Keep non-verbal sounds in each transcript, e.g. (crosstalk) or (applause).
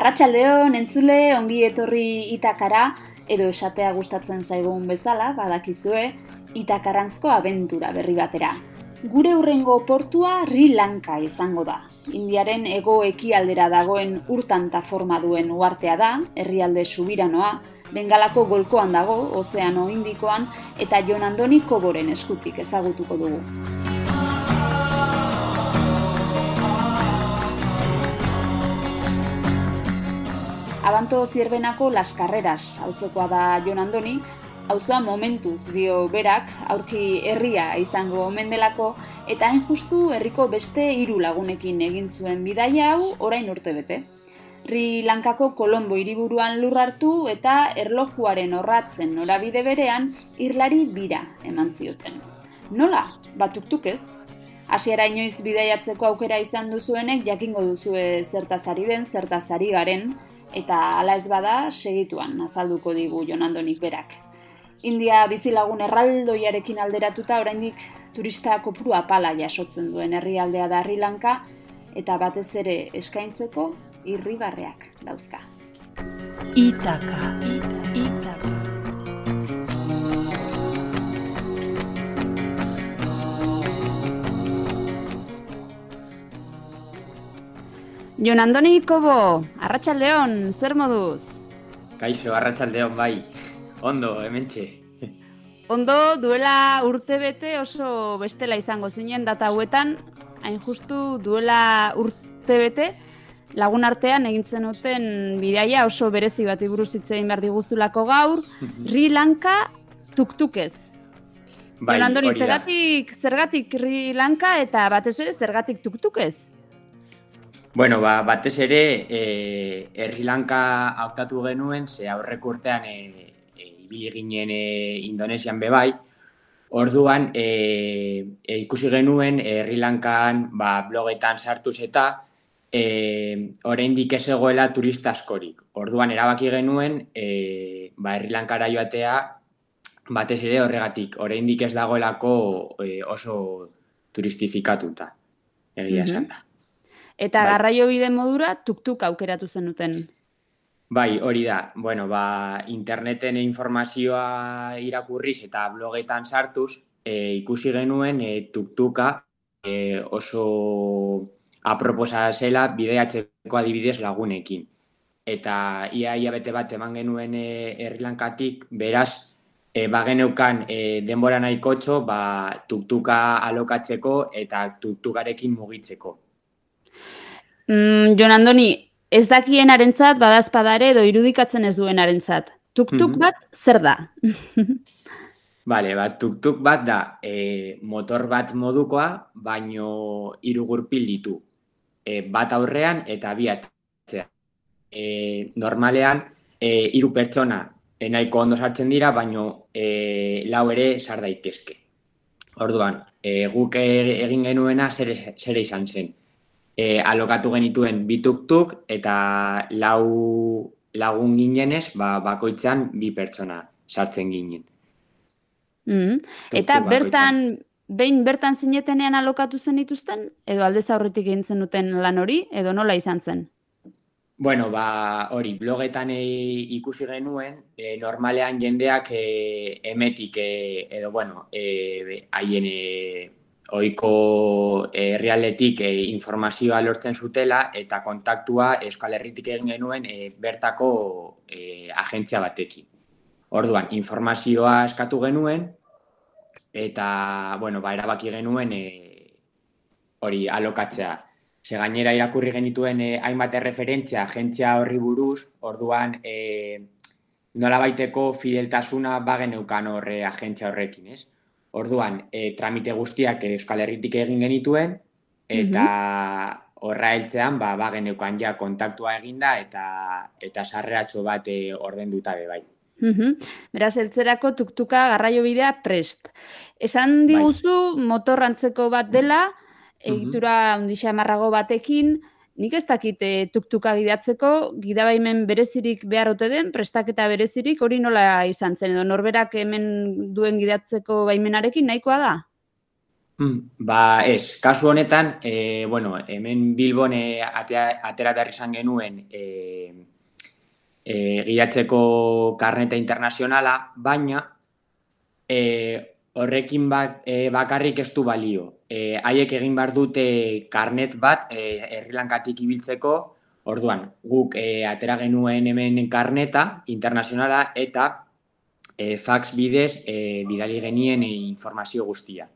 Arratsaldeon entzule ongi etorri itakara edo esatea gustatzen zaigun bezala badakizue itakarantzko abentura berri batera. Gure urrengo portua Sri Lanka izango da. Indiaren ego ekialdera dagoen urtanta forma duen uartea da, herrialde subiranoa, Bengalako golkoan dago, Ozeano Indikoan, eta Jon Andoni Koboren eskutik ezagutuko dugu. Abanto zierbenako Las Carreras auzokoa da Jon Andoni, auzoa momentuz dio berak, aurki herria izango omen delako, eta hain justu herriko beste hiru lagunekin egin zuen bidaia hau orain urte bete. Sri Lankako Kolombo hiriburuan lur hartu eta erlojuaren orratzen norabide berean irlari bira eman zioten. Nola? Batuktuk ez? Hasiera inoiz bidaiatzeko aukera izan duzuenek jakingo duzue zertazari den, zertazari garen, eta hala ez bada segituan azalduko digu Jon Andonik berak. India bizilagun erraldoiarekin alderatuta oraindik turista kopuru apala jasotzen duen herrialdea da Sri Lanka eta batez ere eskaintzeko irribarreak dauzka. Itaka. Itaka. Jon Andoni Kobo, Arratsaldeon, zer moduz? Kaixo, arratsaldeon bai. Ondo, hementxe. Ondo duela urte bete oso bestela izango zinen data hauetan, hain justu duela urte bete, lagun artean egin zenuten bidaia oso berezi bat buruz hitz egin behar diguzulako gaur, (laughs) Sri Lanka tuktukez. Bai, Jon Andoni, zergatik, zergatik Sri Lanka eta batez ere zergatik tuktukez? Bueno, ba, batez ere, e, Herri Lanka hautatu genuen, ze aurreko urtean e, ibili ginen e, Indonesian bebai, orduan e, e, ikusi genuen Herri Lankan ba, blogetan sartuz eta e, oraindik ez egoela turista askorik. Orduan erabaki genuen e, ba, Herri Lankara joatea batez ere horregatik, oraindik ez dagoelako e, oso turistifikatuta, egia esan da. Eta Bai. garraio bide modura tuktuk aukeratu zenuten. Bai, hori da. Bueno, ba, interneten informazioa irakurriz eta blogetan sartuz, e, ikusi genuen e, tuktuka e, oso aproposa zela bideiatzeko adibidez lagunekin. Eta ia ia bete bat eman genuen e, Herri Lankatik, beraz, e, bageneukan e, denbora nahikotxo ba, tuktuka alokatzeko eta tuktukarekin mugitzeko. Mm, Jon Andoni, ez dakien badazpadare edo irudikatzen ez duen arentzat. Tuktuk Mhm. bat zer da? (laughs) Bale, bat, tuk-tuk bat da e, motor bat modukoa, baino hiru gurpil ditu. E, bat aurrean eta bi atzean. E, normalean, e, hiru pertsona e, nahiko ondo sartzen dira, baino e, lau ere sar daitezke. Orduan, e, guk e- egin genuena zer, zer izan zen. E, alokatu genituen bi tuk-tuk eta lau lagun ginenez, ba, bakoitzean bi pertsona sartzen ginen. Mm. Eta Tuktuk bertan, behin bertan zinetenean alokatu zen dituzten, edo aldez aurretik egin zenuten lan hori, edo nola izan zen? Bueno, ba, hori, blogetan e, ikusi genuen, e, normalean jendeak e, emetik, e, edo, bueno, haien e, oiko e, herrialdetik e, informazioa lortzen zutela, eta kontaktua Euskal Herritik egin genuen e, bertako e, agentzia batekin. Orduan, informazioa eskatu genuen, eta, bueno, ba, erabaki genuen e, hori alokatzea. Ze gainera irakurri genituen eh, hainbat erreferentzia agentzia horri buruz, orduan eh, nola baiteko fideltasuna bageneukan horre agentzia horrekin, ez? Orduan, eh, tramite guztiak Euskal Herritik egin genituen, eta horra heltzean, ba, ba geneukan ja kontaktua eginda eta eta sarreratxo bat e, ordenduta be bai. Uhum. Beraz, eltzerako tuktuka garraio bidea prest. Esan bai. diguzu bai. motorrantzeko bat dela, egitura ondixa marrago batekin, nik ez dakit e, tuktuka gidatzeko, gidabaimen berezirik behar ote den, prestaketa berezirik, hori nola izan zen, edo norberak hemen duen gidatzeko baimenarekin nahikoa da? Hmm, ba, ez, kasu honetan, e, bueno, hemen Bilbon e, atera behar izan genuen e, e, gidatzeko karneta internazionala, baina e, horrekin bat, e, bakarrik ez du balio. E, haiek egin behar dute karnet bat e, errilankatik ibiltzeko, orduan, guk e, atera genuen hemen karneta internazionala eta e, fax bidez e, bidali genien e, informazio guztia.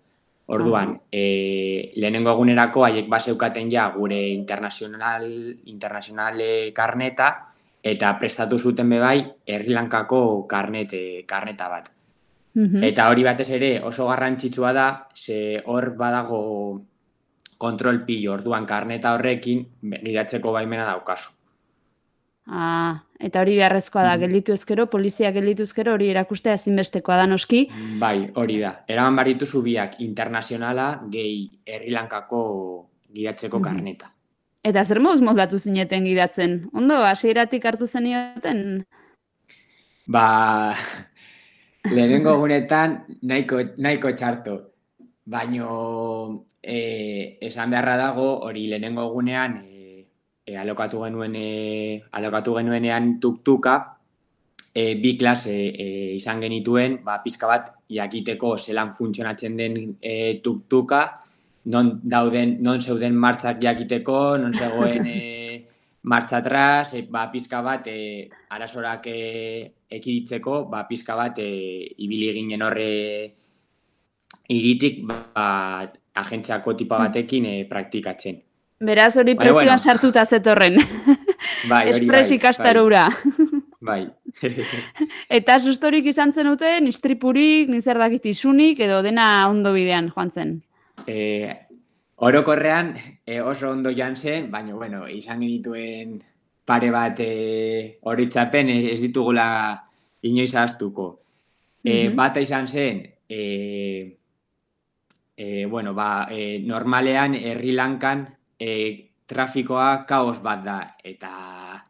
Orduan, e, lehenengo egunerako haiek baseukaten ja gure internazional, internazional karneta eta prestatu zuten bebai herrilankako karnete, karneta bat. Eta hori batez ere oso garrantzitsua da, ze hor badago kontrol pillo, orduan karneta horrekin gidatzeko baimena daukazu. Ah, eta hori beharrezkoa da, mm. gelditu ezkero, polizia gelditu ezkero, hori erakustea ezinbestekoa da noski. Bai, hori da. Eraman baritu zubiak internazionala gehi herrilankako gidatzeko karneta. Eta zer moz mozdatu zineten gidatzen? Ondo, hasieratik hartu zenioten? Ba, lehenengo gunetan nahiko, nahiko txarto. Baino, eh, esan beharra dago, hori lehenengo gunean, e, alokatu genuen e, alokatu genuenean tuktuka e, bi klase e, izan genituen, ba pizka bat jakiteko zelan funtzionatzen den e, tuktuka, non dauden non zeuden martzak jakiteko, non zegoen e, (laughs) martxa atrás, e, ba pizka bat e, arazorak e, ekiditzeko, ba pizka bat e, ibili ginen horre iritik ba agentziako tipa batekin e, praktikatzen. Beraz hori presioan bueno. sartuta zetorren. (laughs) Bai, Espres bai, ikastarura. Bai. (laughs) Eta sustorik izan zen dute, nistripurik, nizer dakit isunik, edo dena ondo bidean joan zen? E, orokorrean e, oso ondo joan zen, baina bueno, izan genituen pare bat e, horitzapen ez ditugula inoiz astuko. E, mm Bata izan zen, e, e, bueno, ba, e, normalean herri lankan e, trafikoa kaos bat da, eta,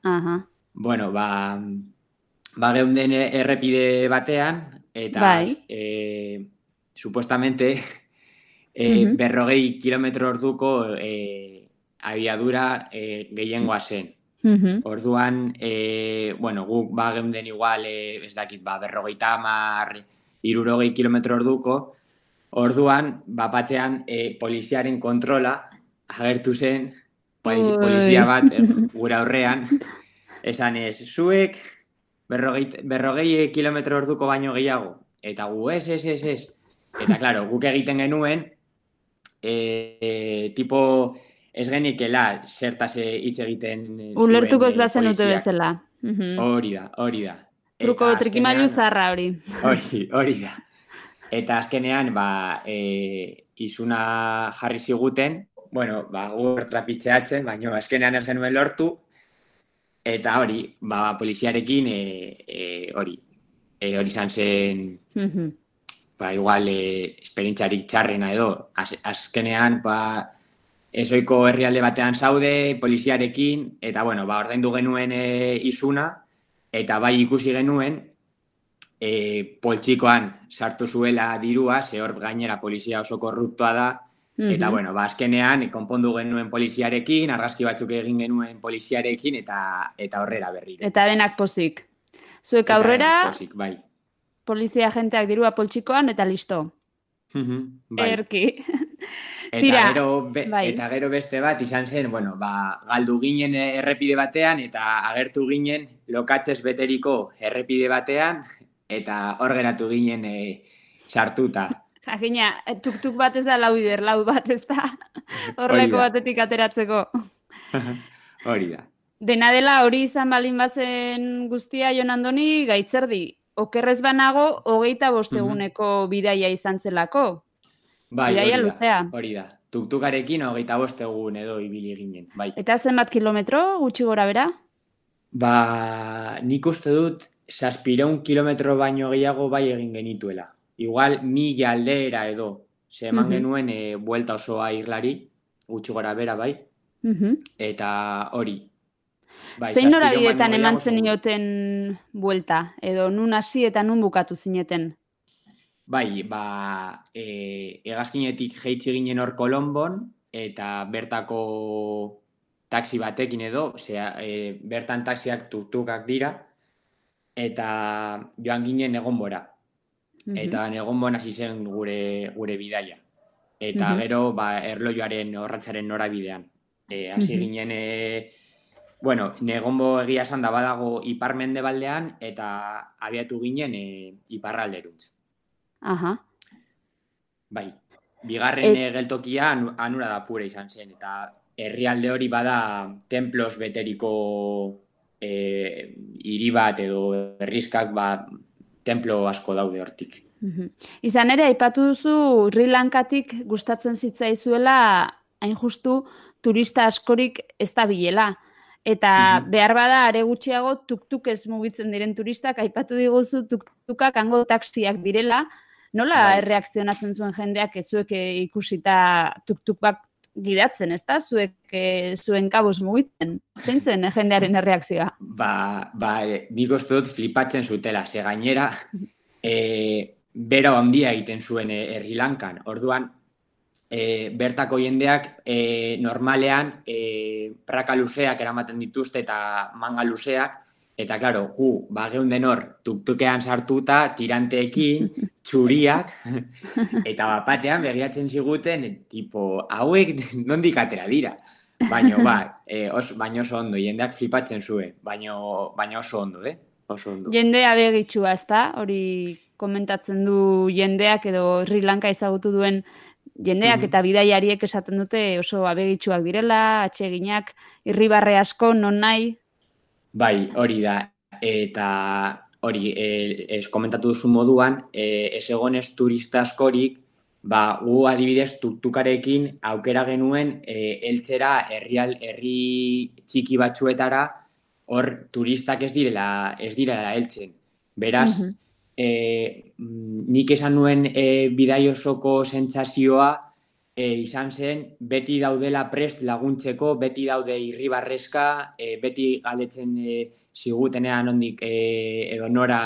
uh bueno, ba, ba geunden errepide batean, eta, bai. e, supuestamente, e, berrogei kilometro orduko e, abiadura e, gehiengoa zen. Orduan, e, bueno, guk ba geunden igual, e, ez dakit, ba, berrogei tamar, irurogei kilometro orduko, orduan, ba, batean, e, poliziaren kontrola, agertu zen. Polizia bat eh, (laughs) gura horrean, esan ez, zuek berrogei, berrogei kilometro orduko baino gehiago, eta gu ez, ez, ez, ez. Eta, klaro, guk egiten genuen, e, tipo, ez genikela, zertaz hitz egiten Ulertuko ez da zen ute bezala. Hori da, hori da. Truko trikimailu zarra hori. (laughs) Hori, hori da. Eta azkenean, ba, e, izuna jarri ziguten, bueno, ba, gur trapitzeatzen, baina eskenean ez genuen lortu, eta hori, ba, poliziarekin, e, e, hori, e, hori izan zen, ba, igual, e, esperientzarik txarrena edo, az, azkenean, ba, ezoiko herrialde batean zaude, poliziarekin, eta, bueno, ba, ordaindu genuen e, izuna, eta bai ikusi genuen, e, poltsikoan sartu zuela dirua, ze hor gainera polizia oso korruptoa da, Eta, bueno, ba, azkenean, konpondu genuen poliziarekin, argazki batzuk egin genuen poliziarekin, eta eta horrera berri. Eta denak pozik. Zuek aurrera, pozik, bai. Polizia agenteak dirua poltsikoan, eta listo. bai. Erki. Eta, Tira, gero bai. eta gero beste bat, izan zen, bueno, ba, galdu ginen errepide batean, eta agertu ginen lokatzez beteriko errepide batean, eta hor geratu ginen e, sartuta. (laughs) Jakina, tuk-tuk bat ez da lau bider, lau bat ez da (laughs) horreko batetik ateratzeko. (laughs) Hori da. Dena dela hori izan balin bazen guztia Jon Andoni gaitzerdi. Okerrez banago, hogeita bosteguneko bidaia izan zelako. Bai, bidaia hori luzea. Hori da, tuktukarekin hogeita bost egun edo ibili ginen, bai. Eta zenbat kilometro gutxi gora bera? Ba, nik uste dut, saspireun kilometro baino gehiago bai egin genituela. Igual, mila aldeera edo, ze eman Mhm. genuen e, buelta osoa irlari, gutxi gora bera bai, Mhm. eta hori. Bai, Zein norabidetan eman zenioten buelta? Edo nun hasi eta nun bukatu zineten? Bai, ba, e, egazkinetik jeitzi ginen hor Kolombon, eta bertako taxi batekin edo, zera, e, bertan taxiak tuktukak dira, eta joan ginen egonbora. Mhm. Eta egonbon hasi zen gure, gure bidaia. Eta Mhm. gero, ba, erloioaren horratzaren norabidean. E, hasi Mhm. ginen, e, bueno, negonbo egia esan da badago ipar mendebaldean, eta abiatu ginen e, iparralderuntz. Aha. Bai, bigarren e... geltokia anu- anura da pura izan zen, eta herrialde hori bada templos beteriko e, hiri bat edo herrizkak ba, templo asko daude hortik. Mhm. Izan ere, aipatu duzu Sri Lankatik gustatzen zitzaizuela hain justu turista askorik ez da bilela. Eta behar bada are gutxiago tuktuk ez mugitzen diren turistak aipatu diguzu tuktukak hango taksiak direla. Nola Bai. erreakzionatzen zuen jendeak ezuek eh, ikusita tuktuk bat gidatzen, ezta? Zuek eh, zuen kabuz mugitzen. Zein zen eh, jendearen erreakzioa? Ba, ba, e, nik uste dut flipatzen zutela, ze gainera e, bero handia egiten zuen e, Lankan. Orduan, e, bertako jendeak e, normalean e, praka luzeak eramaten dituzte eta manga luzeak, eta claro, gu, ba, geunden hor, tuktukean sartuta, tiranteekin, (laughs) txuriak, eta bapatean begiratzen ziguten, tipo, hauek nondik atera dira. Baino, ba, e, os, baino oso ondo, jendeak flipatzen zuen, baino, baino oso ondo, eh? Oso ondo. Jende abegitsua, ezta? Hori komentatzen du jendeak edo Sri Lanka ezagutu duen jendeak eta bidaiariek esaten dute oso abegitsuak direla, atseginak, irribarre asko, non nahi. Bai, hori da. Eta hori, e, ez komentatu duzu moduan, e, ez egonez turista askorik, ba, gu adibidez tuktukarekin aukera genuen e, eltzera herrial herri txiki batzuetara hor turistak ez direla ez direla heltzen. Beraz, Mhm. E, nik esan nuen e, bidai osoko sentsazioa e, izan zen beti daudela prest laguntzeko, beti daude irribarrezka, e, beti galdetzen e, zigutenean ondik e, edo nora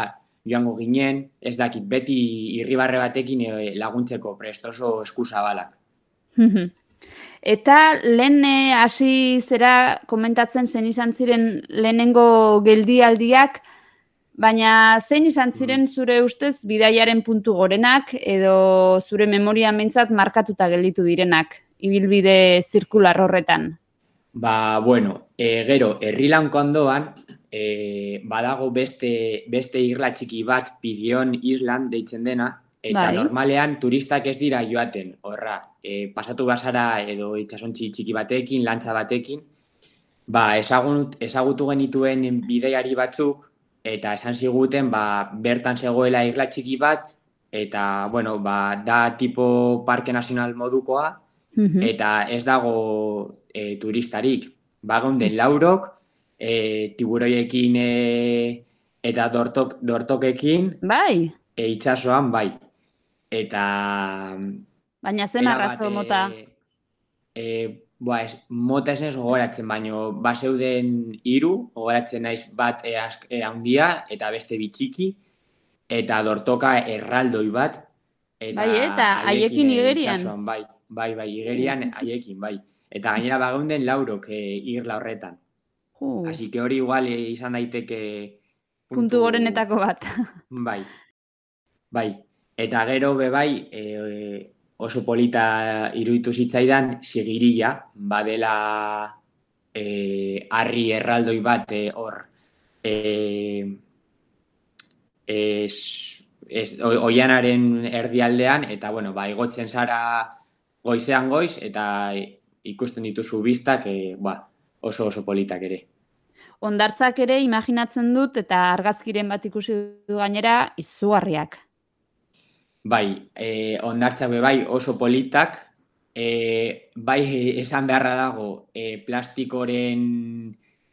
joango ginen, ez dakit, beti irribarre batekin e, laguntzeko prest oso eskuzabalak. (laughs) Eta lehen eh, hasi zera komentatzen zen izan ziren lehenengo geldialdiak, baina zein izan ziren zure ustez bidaiaren puntu gorenak edo zure memorian behintzat markatuta gelditu direnak ibilbide zirkular horretan? Ba, bueno, e, gero, herrilanko ondoan, e, badago beste, beste irla txiki bat Pidion Island deitzen dena, eta Bai. normalean turistak ez dira joaten, horra, e, pasatu bazara edo itsasontzi txiki batekin, lantza batekin, ba, ezagut, ezagutu genituen bideiari batzuk, eta esan ziguten, ba, bertan zegoela irla txiki bat, eta, bueno, ba, da tipo parke nazional modukoa, Mhm. eta ez dago e, turistarik. Ba geunden laurok, e, tiburoiekin e, eta dortok, dortokekin Bai, e, itsasoan bai. Eta... baina zen arrazo mota. E, e, boa, ez, mota ez gogoratzen, baino baseuden hiru gogoratzen naiz bat e, ask, e, handia eta beste bitxiki, eta dortoka erraldoi bat. Eta Bai, eta haiekin e, igerian. itsasoan, bai, bai, bai, igerian haiekin, bai. Eta gainera bageunden laurok e, irla horretan. Uh, Así que hori igual e, izan daiteke puntu gorenetako bat. (laughs) Bai. Bai. Eta gero be bai, e, oso polita iruditu zitzaidan sigirilla, badela e, harri erraldoi bat e, hor e, es, es, oianaren erdialdean, eta bueno, ba, igotzen zara goizean goiz, eta ikusten dituzu biztak, e, ba, oso oso politak ere. Ondartzak ere imaginatzen dut eta argazkiren bat ikusi du gainera izugarriak. Bai, e, ondartzak be bai oso politak, e, bai (laughs) esan beharra dago e, plastikoren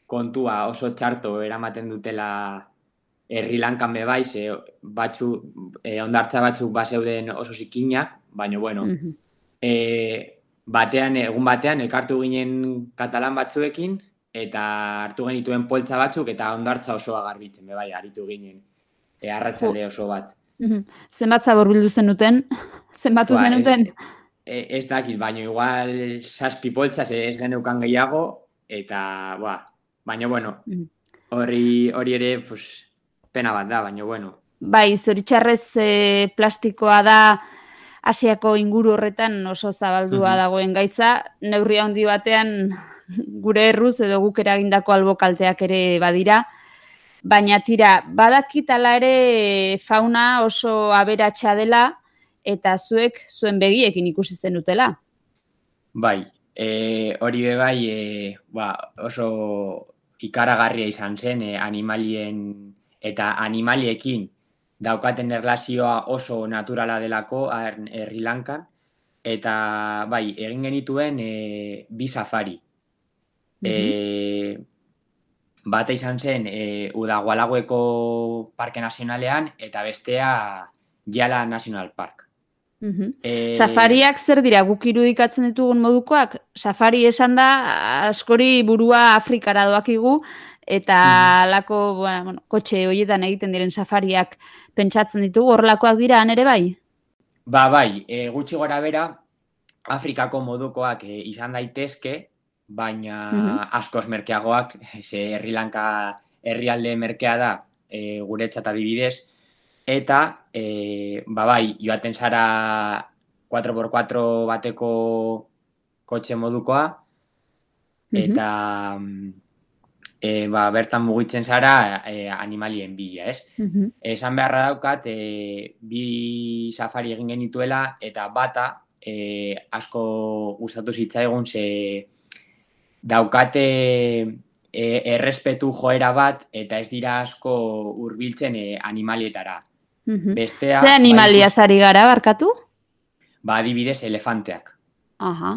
kontua oso txarto eramaten dutela herri lankan bebai, ze batzu, e, ondartza batzuk baseuden oso zikinak, baina bueno, mm batean, egun batean, elkartu ginen katalan batzuekin, eta hartu genituen poltza batzuk, eta ondartza osoa garbitzen, bebai, aritu ginen, e, arratzalde oso bat. Zenbat zabor bildu zenuten? (laughs) Zenbatu ba, zenuten? Ez, ez dakit, baina igual saspi poltza, ez geneukan gehiago, eta, ba, baina, bueno, hori, hori ere, pues, pena bat da, baina, bueno. Bai, zoritxarrez e, plastikoa da, Asiako inguru horretan oso zabaldua dagoen gaitza, neurria handi batean gure erruz edo guk eragindako albokalteak ere badira, baina tira, badakitala ere fauna oso aberatsa dela eta zuek zuen begiekin ikusi zen utela. Bai, e, hori be bai e, ba, oso ikaragarria izan zen e, animalien eta animaliekin daukaten erlazioa oso naturala delako herri lankan, eta bai, egin genituen e, bi safari. Mm -hmm. Bata izan zen e, Udagualagueko Parke Nazionalean eta bestea Jala National Park. Mm Safariak zer dira, guk irudikatzen ditugun modukoak? Safari esan da, askori burua Afrikara doakigu, eta mm. lako, bueno, kotxe horietan egiten diren safariak pentsatzen ditugu, horrelakoak dira ere bai? Ba, bai, e, gutxi gora bera, Afrikako modukoak e, izan daitezke, baina mm askoz merkeagoak, ze herri lanka herrialde merkea da e, guretzat adibidez, eta, e, ba, bai, joaten zara 4x4 bateko kotxe modukoa, eta... Mm e, ba, bertan mugitzen zara e, animalien bila, ez? Mm Esan beharra daukat, e, bi safari egin genituela, eta bata e, asko gustatu zitzaigun, ze daukate e, errespetu joera bat, eta ez dira asko hurbiltzen e, animalietara. Mm Bestea... Ze animalia ba, zari gara, barkatu? Ba, adibidez, elefanteak. Aha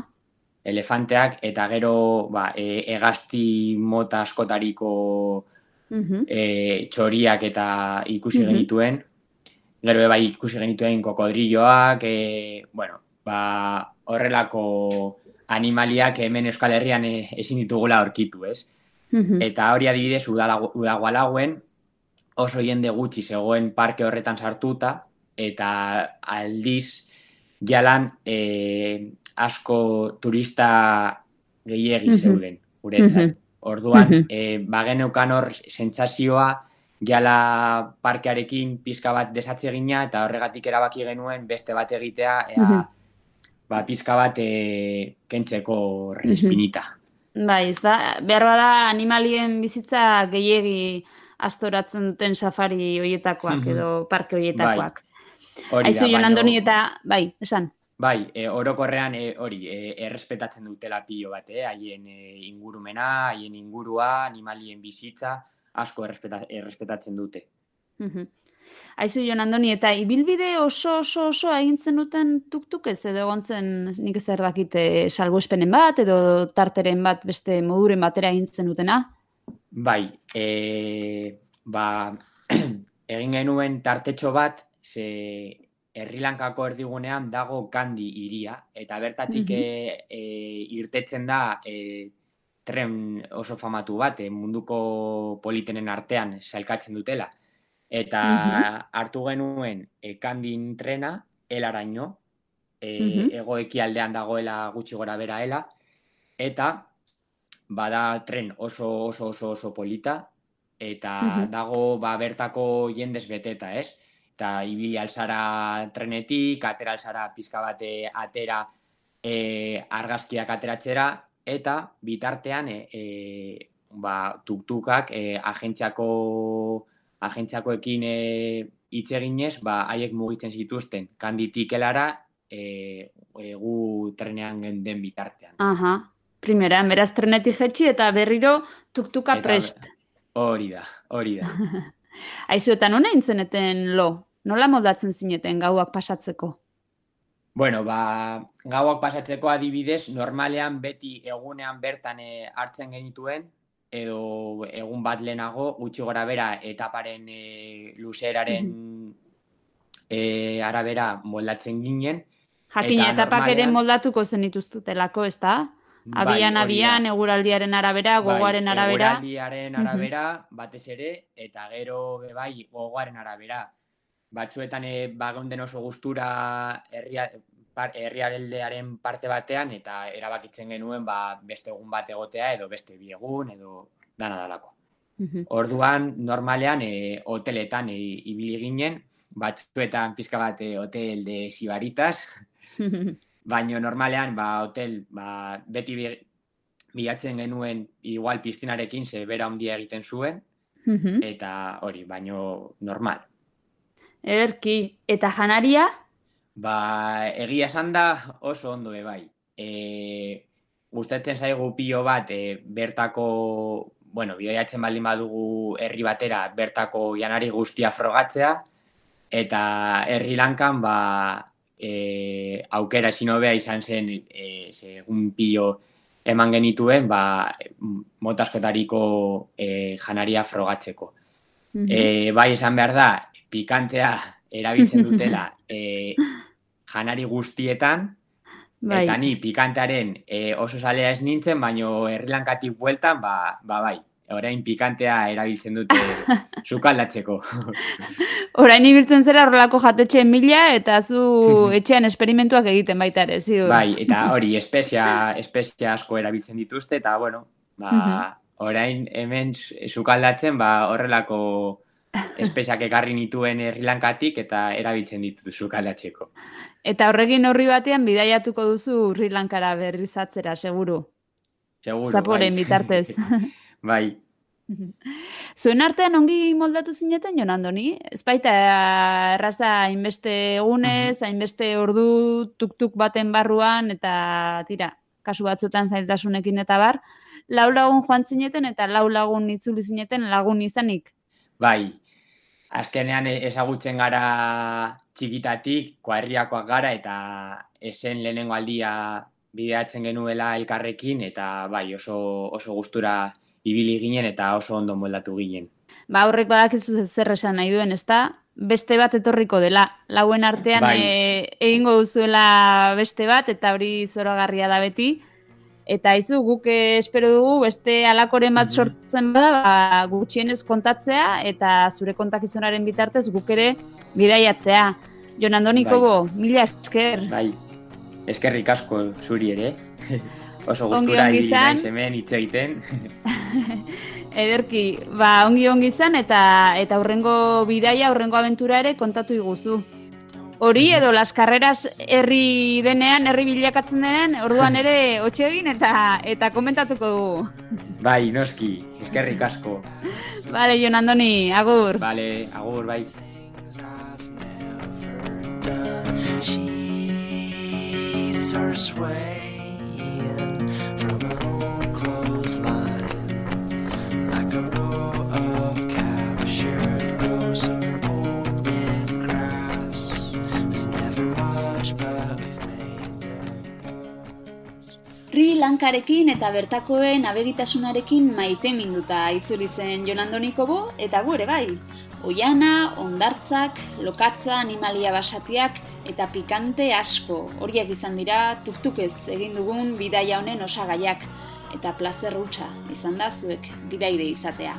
elefanteak eta gero ba, e, egazti mota askotariko e, txoriak eta ikusi genituen. Gero bai ikusi genituen kokodrilloak, e, bueno, ba, horrelako animaliak hemen Euskal Herrian e, ezin ditugula aurkitu, ez? Eta hori adibidez udagualagoen oso jende gutxi zegoen parke horretan sartuta eta aldiz jalan e, asko turista gehiegi zeuden, guretzat. Orduan, mm -hmm. bageneukan hor sentsazioa jala parkearekin pizka bat desatze gina eta horregatik erabaki genuen beste bat egitea ea, ba, pizka bat e, kentzeko respinita. Bai, ez da, behar bada animalien bizitza gehiegi astoratzen duten safari hoietakoak edo parke hoietakoak. Bai. Aizu, Andoni eta, bai, esan. Bai, e, orokorrean e, hori, e, errespetatzen dutela pilo bat, eh? haien e, ingurumena, haien ingurua, animalien bizitza, asko errespetatzen dute. Aizu, Jon Andoni, eta ibilbide oso oso oso egintzen duten tuktuk ez edo gontzen nik ez erdakite salgoespenen bat edo tarteren bat beste moduren batera egintzen dutena? Bai, e, ba, (clears throat) egin genuen tartetxo bat, ze Herrilankako erdigunean dago Gandhi iria eta bertatik mm irtetzen da e, tren oso famatu bat munduko politenen artean sailkatzen dutela eta mhm. hartu genuen e, Gandhin trena elaraino e, mm -hmm. aldean dagoela gutxi gora bera ela eta bada tren oso oso oso oso polita eta mhm. dago ba bertako jendez beteta, ez? eta ibili alzara trenetik, atera alzara pizka bate atera e, argazkiak ateratzera, eta bitartean e, e, ba, tuktukak e, agentziako agentziakoekin e, hitz eginez, ba, haiek mugitzen zituzten kanditik elara e, e, gu trenean den bitartean. Aha, primera, beraz trenetik jetxi eta berriro tuktuka prest. Hori da, hori da. (laughs) Aizu, eta nona intzeneten lo? Nola moldatzen zineten gauak pasatzeko? Bueno, ba, gauak pasatzeko adibidez, normalean beti egunean bertan e, hartzen genituen, edo egun bat lehenago, gutxi gora bera, etaparen e, luzeraren e, arabera moldatzen ginen. Jakin, etapak ere moldatuko zen ituztutelako, ez da? Bai, abian, bai, abian, eguraldiaren arabera, gogoaren arabera. Eguraldiaren arabera, batez ere, eta gero, bai, gogoaren arabera. Batzuetan, e, bageunden oso gustura herrialdearen parte batean, eta erabakitzen genuen, ba, beste egun bat egotea, edo beste bi egun, edo dana dalako. Orduan, normalean, e, hoteletan e, ibili ginen, batzuetan pizka bat e, hotel de Sibaritas, baino normalean ba hotel ba, beti bilatzen genuen igual piztinarekin ze bera handia egiten zuen eta hori baino normal. Ederki eta janaria ba egia esan da oso ondo be bai e, gustatzen zaigu pio bat e, bertako bueno bidaiatzen baldin badugu herri batera bertako janari guztia frogatzea eta herri lankan ba e, aukera ezin hobea izan zen e, segun pio eman genituen ba, motaskotariko e, janaria frogatzeko. e, bai esan behar da, pikantea erabiltzen dutela (laughs) e, janari guztietan, bai. eta ni pikantearen e, oso salea ez nintzen, baino herrilankatik bueltan, ba, ba bai, orain pikantea erabiltzen dute (laughs) sukaldatzeko. (laughs) orain ibiltzen zera horrelako jatetxe mila eta zu (laughs) etxean esperimentuak egiten baita ere, ziur. Bai, eta hori espezia, espezia asko erabiltzen dituzte eta bueno, ba, orain hemen sukaldatzen ba, horrelako espeziak ekarri nituen herrilankatik eta erabiltzen ditutu sukaldatzeko. Eta horregin horri batean bidaiatuko duzu herrilankara berrizatzera, seguru. Seguru, Zaporen bai. bitartez. (laughs) Bai. (laughs) Zuen artean ongi moldatu zineten, Jon Andoni? Ez baita erraza hainbeste egunez, hainbeste ordu tuk-tuk baten barruan, eta tira, kasu batzutan zailtasunekin eta bar, lau lagun joan zineten eta lau lagun itzuli zineten lagun izanik? Bai, azkenean e, ezagutzen gara txikitatik, koarriakoak gara, eta esen lehenengo aldia bideatzen genuela elkarrekin, eta bai, oso, oso gustura ibili ginen eta oso ondo moldatu ginen. Ba, horrek badakizu zer esan nahi duen, ezta? Beste bat etorriko dela. Lauen artean bai. e, egingo duzuela beste bat eta hori zoragarria da beti. Eta izu guk espero dugu beste alakoren bat mhm. sortzen bada, ba, gutxienez kontatzea eta zure kontakizunaren bitartez guk ere bidaiatzea. Jon Andoniko bai. mila esker. Bai, eskerrik asko zuri ere. (laughs) Oso gustura naiz hemen hitz egiten. (laughs) Ederki, ba, ongi ongi izan eta eta aurrengo bidaia, aurrengo abentura ere kontatu iguzu. Hori edo las carreras herri denean, herri bilakatzen denean, orduan (laughs) ere hotxe egin eta eta komentatuko dugu. Bai, noski, eskerrik asko. Vale, Jon Andoni, agur. Vale, agur, bai. She's Sri Lankarekin eta bertakoen abegitasunarekin maite minduta itzuli zen Jonandoniko bo, eta gure bai. Oiana, ondartzak, lokatza, animalia basatiak eta pikante asko horiek izan dira tuktukez egin dugun bidaia honen osagaiak eta plazer hutsa izan da zuek bidaide izatea.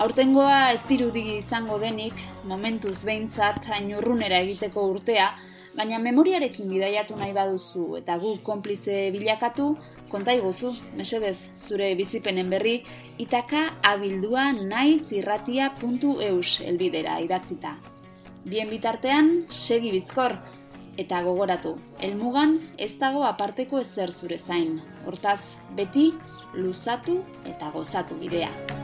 Aurtengoa ez dirudi izango denik, momentuz behintzat hain urrunera egiteko urtea, baina memoriarekin bidaiatu nahi baduzu eta gu konplize bilakatu, konta iguzu, mesedez, zure bizipenen berri, itaka abildua naiz irratia.eus elbidera idatzita. Bien bitartean, segi bizkor, eta gogoratu, elmugan ez dago aparteko ezer zure zain. Hortaz, beti, luzatu eta gozatu bidea.